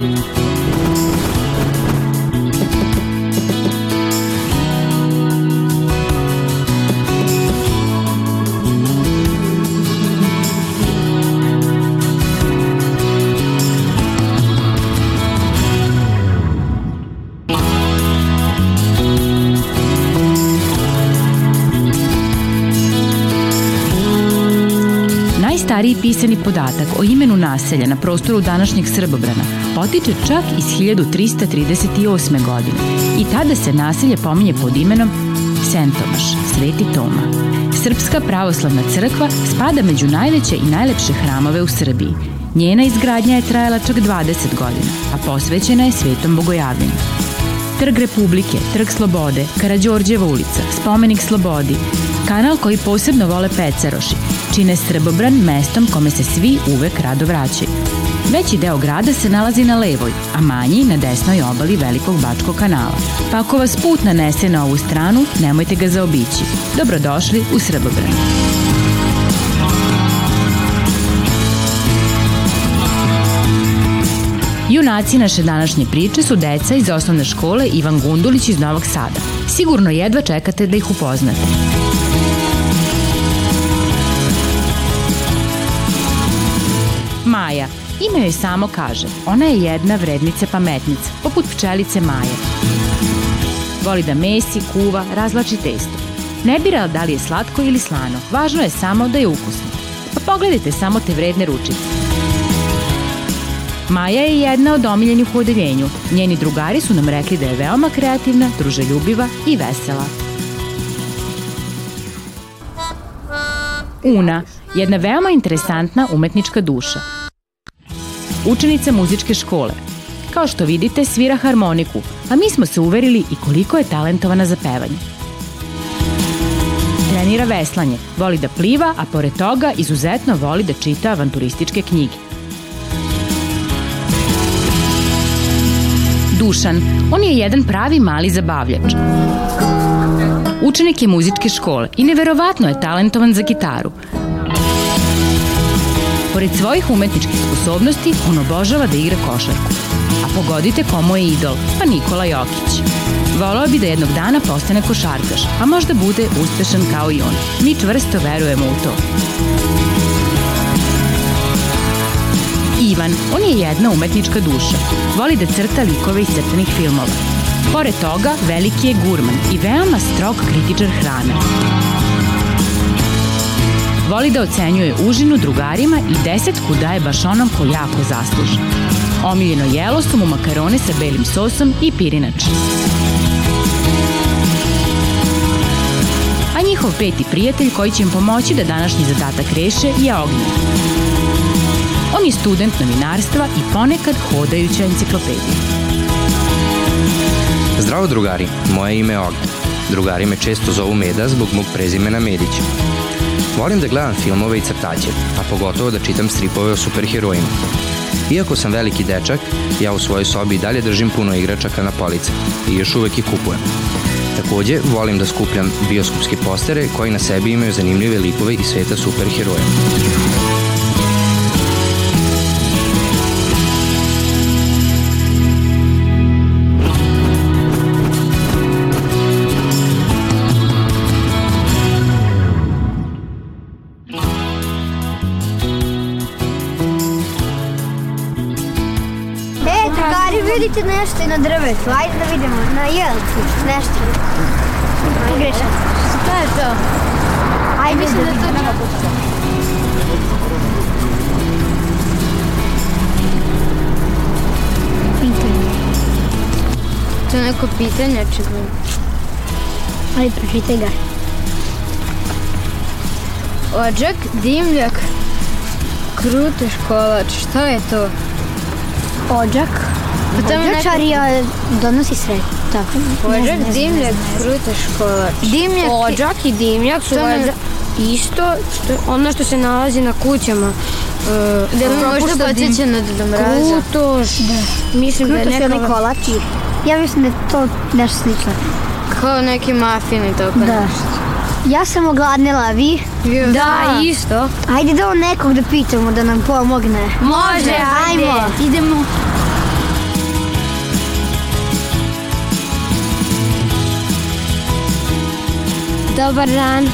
mm you. najstariji pisani podatak o imenu naselja na prostoru današnjeg Srbobrana potiče čak iz 1338. godine i tada se naselje pominje pod imenom Sentomaš, Sveti Toma. Srpska pravoslavna crkva spada među najveće i najlepše hramove u Srbiji. Njena izgradnja je trajala čak 20 godina, a posvećena je svetom bogojavljenju. Trg Republike, Trg Slobode, Karađorđeva ulica, Spomenik Slobodi, kanal koji posebno vole pecaroši, čine Srbobran mestom kome se svi uvek rado vraćaju. Veći deo grada se nalazi na levoj, a manji na desnoj obali Velikog Bačkog kanala. Pa ako vas put nanese na ovu stranu, nemojte ga zaobići. Dobrodošli u Srbobranu. Junaci naše današnje priče su deca iz osnovne škole Ivan Gundulić iz Novog Sada. Sigurno jedva čekate da ih upoznate. Maja. Ime joj samo kaže. Ona je jedna vrednica pametnica, poput pčelice Maje. Voli da mesi, kuva, razlači testo. Ne bira da li je slatko ili slano, važno je samo da je ukusno. Pa pogledajte samo te vredne ručice. Maja je jedna od omiljenih u odeljenju. Njeni drugari su nam rekli da je veoma kreativna, druželjubiva i vesela. Una, jedna veoma interesantna umetnička duša. Učenica muzičke škole. Kao što vidite, svira harmoniku, a mi smo se uverili i koliko je talentovana za pevanje. Trenira veslanje, voli da pliva, a pored toga izuzetno voli da čita avanturističke knjige. Dušan. On je jedan pravi mali zabavljač. Učenik je muzičke škole i neverovatno je talentovan za gitaru. Pored svojih umetničkih sposobnosti, on obožava da igra košarku. A pogodite komu je idol, pa Nikola Jokić. Volao bi da jednog dana postane košarkaš, a možda bude uspešan kao i on. Mi čvrsto verujemo u to. Ivan, on je jedna umetnička duša. Voli da crta likove iz crtanih filmova. Pored toga, veliki je gurman i veoma strog kritičar hrane. Voli da ocenjuje užinu drugarima i desetku daje baš onom ko jako zasluži. Omiljeno jelo su mu makarone sa belim sosom i pirinač. A njihov peti prijatelj koji će im pomoći da današnji zadatak reše je Ognjen. On je student novinarstva i ponekad hodajuća enciklopedija. Zdravo drugari, moje ime je Drugari me često zovu Meda zbog mog prezimena Medić. Volim da gledam filmove i crtaće, a pogotovo da čitam stripove o superherojima. Iako sam veliki dečak, ja u svojoj sobi i dalje držim puno igračaka na police i još uvek ih kupujem. Takođe, volim da skupljam bioskupske postere koji na sebi imaju zanimljive likove i sveta superheroja. vidite nešto i na drvetu, ajde da vidimo, na jelci, nešto. Pogrešam. Šta je to? Ajde, mislim da to nije. Pitanje. To je neko pitanje, očigledno. Ajde, pročitaj ga. Ođak, dimljak, krute školač, šta je to? Ođak, Vođačarija pa nekako... donosi sve. Tako. dimljak, kruta škola. Dimljak. i dimljak su isto ono što se nalazi na kućama. E, da mi možda na pa Dedomraza. Krutoš. Da. Mislim Krutoš da je nekako... Ja mislim da je to nešto slično. Kao neki mafin i tako Ja sam ogladnila, vi? Da, isto. Ajde da nekog da pitamo da nam pomogne. Može, ajmo. Idemo. Dobar dan.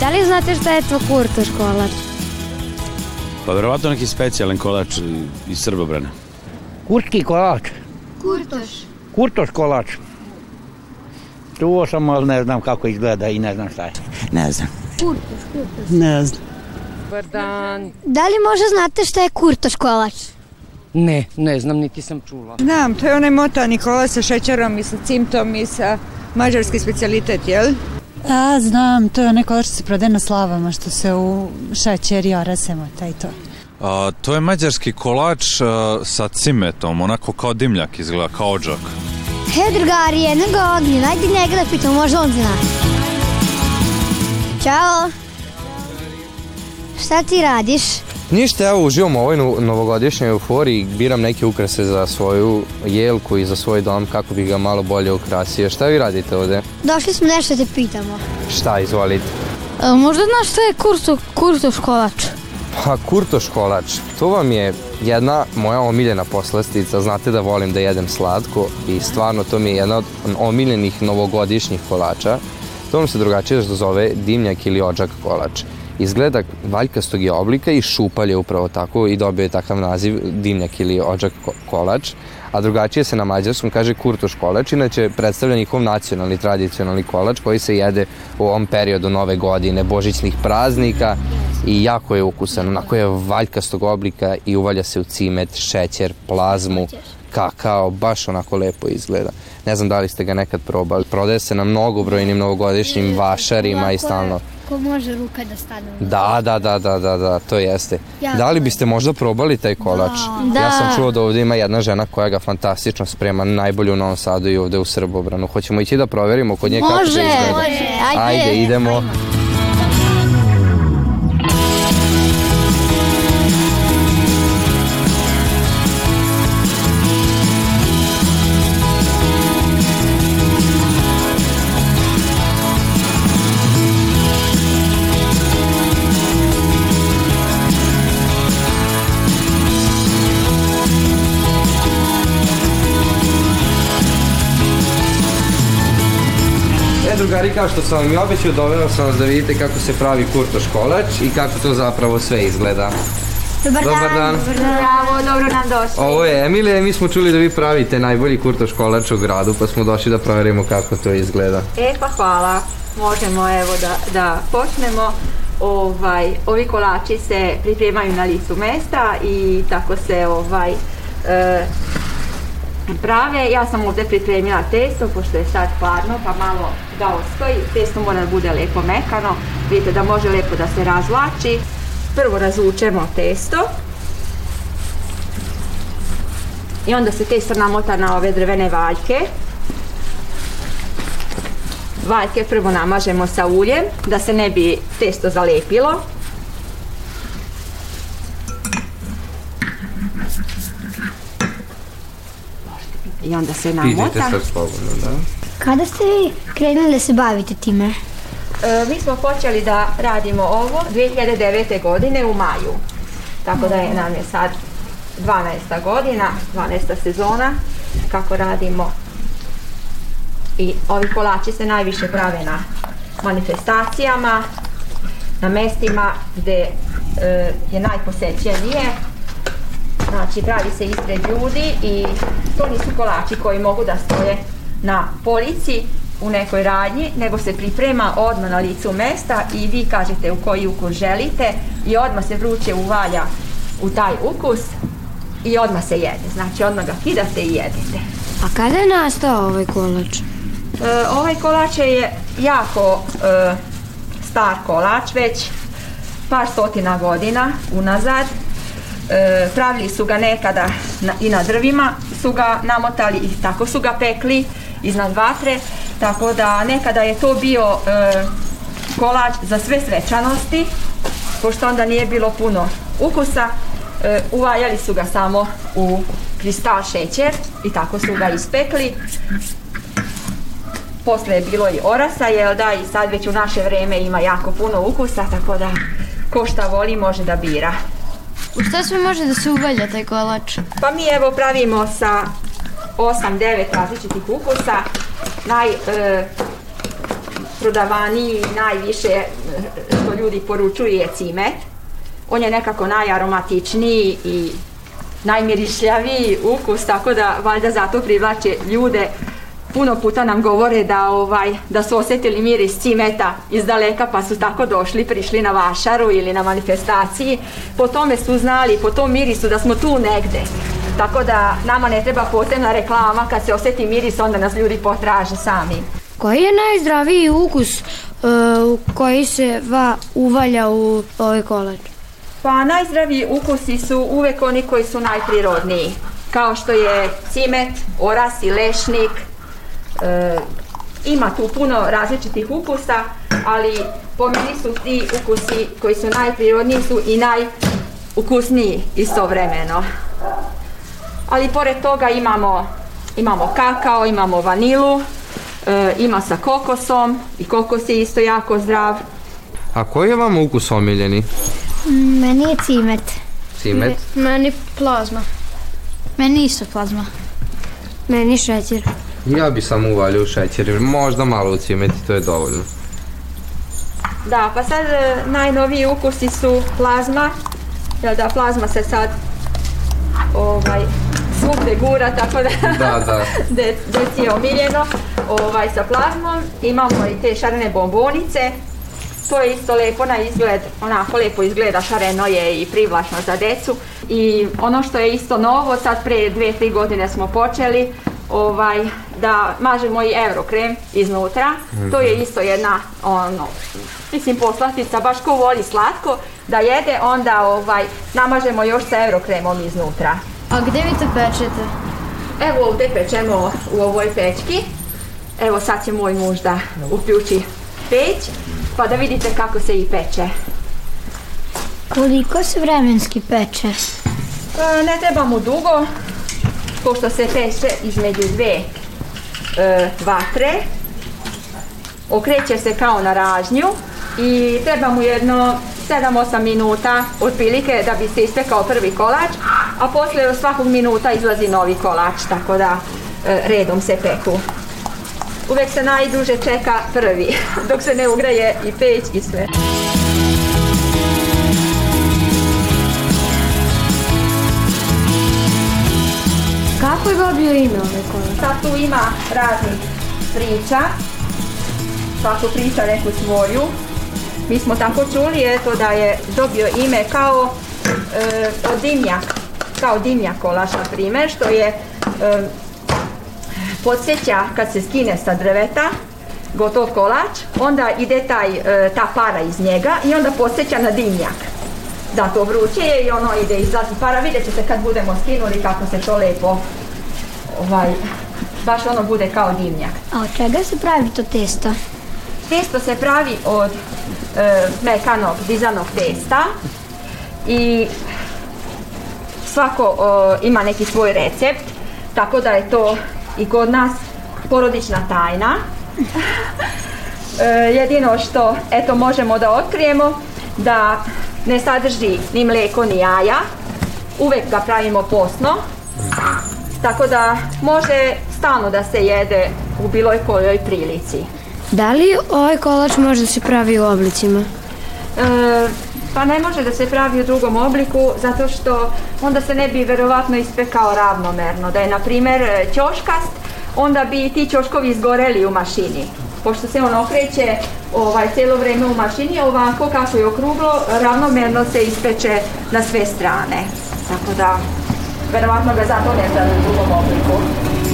Da li znate šta je to kurtoš kolač? Pa verovatno neki kolač iz Srbobrana. Kurtki kolač. Kurtoš. Kurtoš kolač. Čuo sam, ali ne znam kako izgleda i ne znam šta je. Ne znam. Kurtoš, kurtoš. Ne znam. Dobar dan. Da li možda znate šta je kurtoš kolač? Ne, ne znam, niti sam čula. Znam, to je onaj motani kolač sa šećerom i sa cimtom i sa Mađarski specijalitet, jel? A, znam, to je neko što se prode na slavama, što se u šećer orasemo, taj to. to je mađarski kolač a, sa cimetom, onako kao dimljak izgleda, kao ođak. He, drugari, jednog ognja, najdi njega da pitam, možda on zna. Ćao! Šta ti radiš? Ništa, ja uživam u ovoj novogodišnjoj euforiji, biram neke ukrase za svoju jelku i za svoj dom kako bi ga malo bolje ukrasio. Šta vi radite ovdje? Došli smo nešto te pitamo. Šta, izvolite? E, možda znaš šta je kurto kurto školač? Pa kurto školač, to vam je jedna moja omiljena poslastica, znate da volim da jedem slatko i stvarno to mi je jedna od omiljenih novogodišnjih kolača. To se drugačije što zove dimnjak ili ođak kolač. Izgleda valjkastog je oblika i šupalj je upravo tako i dobio je takav naziv dimnjak ili ođak kolač, a drugačije se na mađarskom kaže kurtoš kolač, inače predstavlja njihov nacionalni tradicionalni kolač koji se jede u ovom periodu nove godine, božićnih praznika i jako je ukusan, onako je valjkastog oblika i uvalja se u cimet, šećer, plazmu, kakao, baš onako lepo izgleda. Ne znam da li ste ga nekad probali. Prodaje se na mnogobrojnim novogodišnjim vašarima i stalno. Ko može ruka da stane. Da, da, da, da, da, to jeste. Da li biste možda probali taj kolač? Da. Ja sam čuo da ovdje ima jedna žena koja ga fantastično sprema, najbolju u Novom Sadu i ovdje u Srbobranu. Hoćemo ići da proverimo kod nje kako izgleda. Može, Ajde, idemo. Karika, kao što sam vam i običio, doveo sam vas da vidite kako se pravi kurtoš kolač i kako to zapravo sve izgleda. Dobar, dan. Dobar dan. Bravo, dobro nam došli. Ovo je mi smo čuli da vi pravite najbolji kurtoš kolač u gradu, pa smo došli da provjerimo kako to izgleda. E, pa hvala. Možemo evo da, da počnemo. Ovaj, ovi kolači se pripremaju na licu mesta i tako se ovaj, e, prave. Ja sam ovdje pripremila testo, pošto je sad stvarno, pa malo da ostoji. Testo mora da bude lijepo mekano, vidite da može lijepo da se razvlači. Prvo razvučemo testo. I onda se testo namota na ove drvene valjke. Valjke prvo namažemo sa uljem da se ne bi testo zalepilo. I onda se namota. Kada ste vi krenuli se baviti time? E, mi smo počeli da radimo ovo 2009. godine u maju. Tako da je, nam je sad 12. godina, 12. sezona kako radimo. I ovi kolači se najviše prave na manifestacijama, na mjestima gdje e, je najposećenije. Znači pravi se ispred ljudi i to nisu kolači koji mogu da stoje na polici u nekoj radnji, nego se priprema odmah na licu mesta i vi kažete u koji ukus želite i odmah se vruće uvalja u taj ukus i odmah se jede. Znači odmah ga kidate i jedete. A kada je nastao ovaj kolač? E, ovaj kolač je jako e, star kolač, već par stotina godina unazad. E, pravili su ga nekada i na drvima, su ga namotali i tako su ga pekli iznad vatre, tako da nekada je to bio e, kolač za sve svečanosti, pošto onda nije bilo puno ukusa, e, uvajali su ga samo u kristal šećer i tako su ga ispekli. Posle je bilo i orasa, jel da, i sad već u naše vreme ima jako puno ukusa, tako da ko šta voli može da bira. U šta sve može da se uvalja taj kolač? Pa mi evo pravimo sa Osam, devet različitih ukusa. Najprodavaniji e, najviše e, što ljudi poručuje je cimet. On je nekako najaromatičniji i najmirišljaviji ukus, tako da valjda zato privlače ljude. Puno puta nam govore da, ovaj, da su osjetili miris cimeta iz daleka pa su tako došli, prišli na vašaru ili na manifestaciji. Po tome su znali, po tom mirisu da smo tu negde. Tako da nama ne treba posebna reklama, kad se osjeti miris onda nas ljudi potraže sami. Koji je najzdraviji ukus e, koji se va uvalja u ovaj kolač? Pa najzdraviji ukusi su uvek oni koji su najprirodniji. Kao što je cimet, oras i lešnik. E, ima tu puno različitih ukusa, ali po meni su ti ukusi koji su najprirodniji su i najukusniji istovremeno ali pored toga imamo, imamo kakao, imamo vanilu, e, ima sa kokosom i kokos je isto jako zdrav. A koji je vam ukus omiljeni? Meni je cimet. Cimet? Meni plazma. Meni isto plazma. Meni šećer. Ja bi sam uvalio šećer, možda malo u i to je dovoljno. Da, pa sad e, najnoviji ukusi su plazma, jel da plazma se sad ovaj, svugde gura, tako da, da, je omiljeno ovaj, sa plazmom. Imamo i te šarene bombonice, to je isto lepo na izgled, onako lepo izgleda, šareno je i privlačno za decu. I ono što je isto novo, sad pre dvije, tri godine smo počeli, ovaj, da mažemo i eurokrem iznutra. To je mhm. isto jedna, ono, mislim poslatica baš ko voli slatko da jede, onda ovaj, namažemo još sa eurokremom iznutra. A gdje vi to pečete? Evo ovdje pečemo u ovoj pečki. Evo sad će moj muž da uključi peć pa da vidite kako se i peče. Koliko se vremenski peče? Pa, ne treba mu dugo, pošto se peče između dve e, vatre. Okreće se kao na ražnju i treba mu jedno 7-8 minuta otprilike da bi se ispekao prvi kolač, a poslije svakog minuta izlazi novi kolač, tako da e, redom se peku. Uvijek se najduže čeka prvi, dok se ne ugraje i peć i sve. Kako je dobio ime ove kolače? Sad tu ima raznih priča, svaku priča neku svoju. Mi smo tako čuli eto, da je dobio ime kao e, dimnjak, kao dimnjak kolač na primjer, što je e, podsjeća kad se skine sa drveta, gotov kolač, onda ide taj, e, ta para iz njega i onda podsjeća na dimnjak. Da, to vruće je i ono ide izlazi para. Vidjet ćete kad budemo skinuli kako se to lepo, ovaj, baš ono bude kao dimnjak. A od čega se pravi to testo? Testo se pravi od E, mekanog, dizanog testa i svako ima neki svoj recept, tako da je to i kod nas porodična tajna. E, jedino što eto možemo da otkrijemo da ne sadrži ni mlijeko ni jaja. Uvijek ga pravimo posno. Tako da može stalno da se jede u bilo kojoj prilici. Da li ovaj kolač može da se pravi u oblicima? E, pa ne može da se pravi u drugom obliku zato što onda se ne bi verovatno ispekao ravnomerno. Da je, na primjer, ćoškast, onda bi ti ćoškovi izgoreli u mašini. Pošto se on okreće ovaj, cijelo vrijeme u mašini, ovako kako je okruglo, ravnomerno se ispeče na sve strane. Tako da, verovatno ga zato ne pravi u drugom obliku.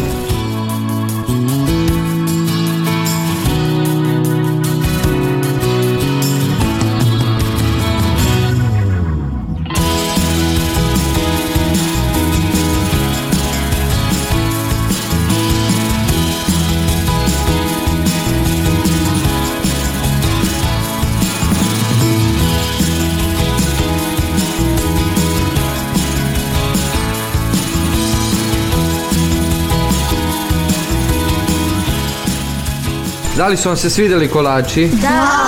Da li su vam se svidjeli kolači? Da!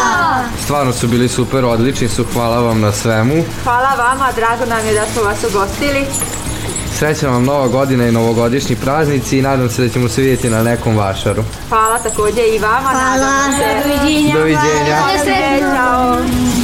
Stvarno su bili super, odlični su, hvala vam na svemu. Hvala vama, drago nam je da smo vas ugostili. Sreće vam nova godina i novogodišnji praznici i nadam se da ćemo se vidjeti na nekom vašaru. Hvala također i vama. Hvala, se. doviđenja. Doviđenja. Doviđenja.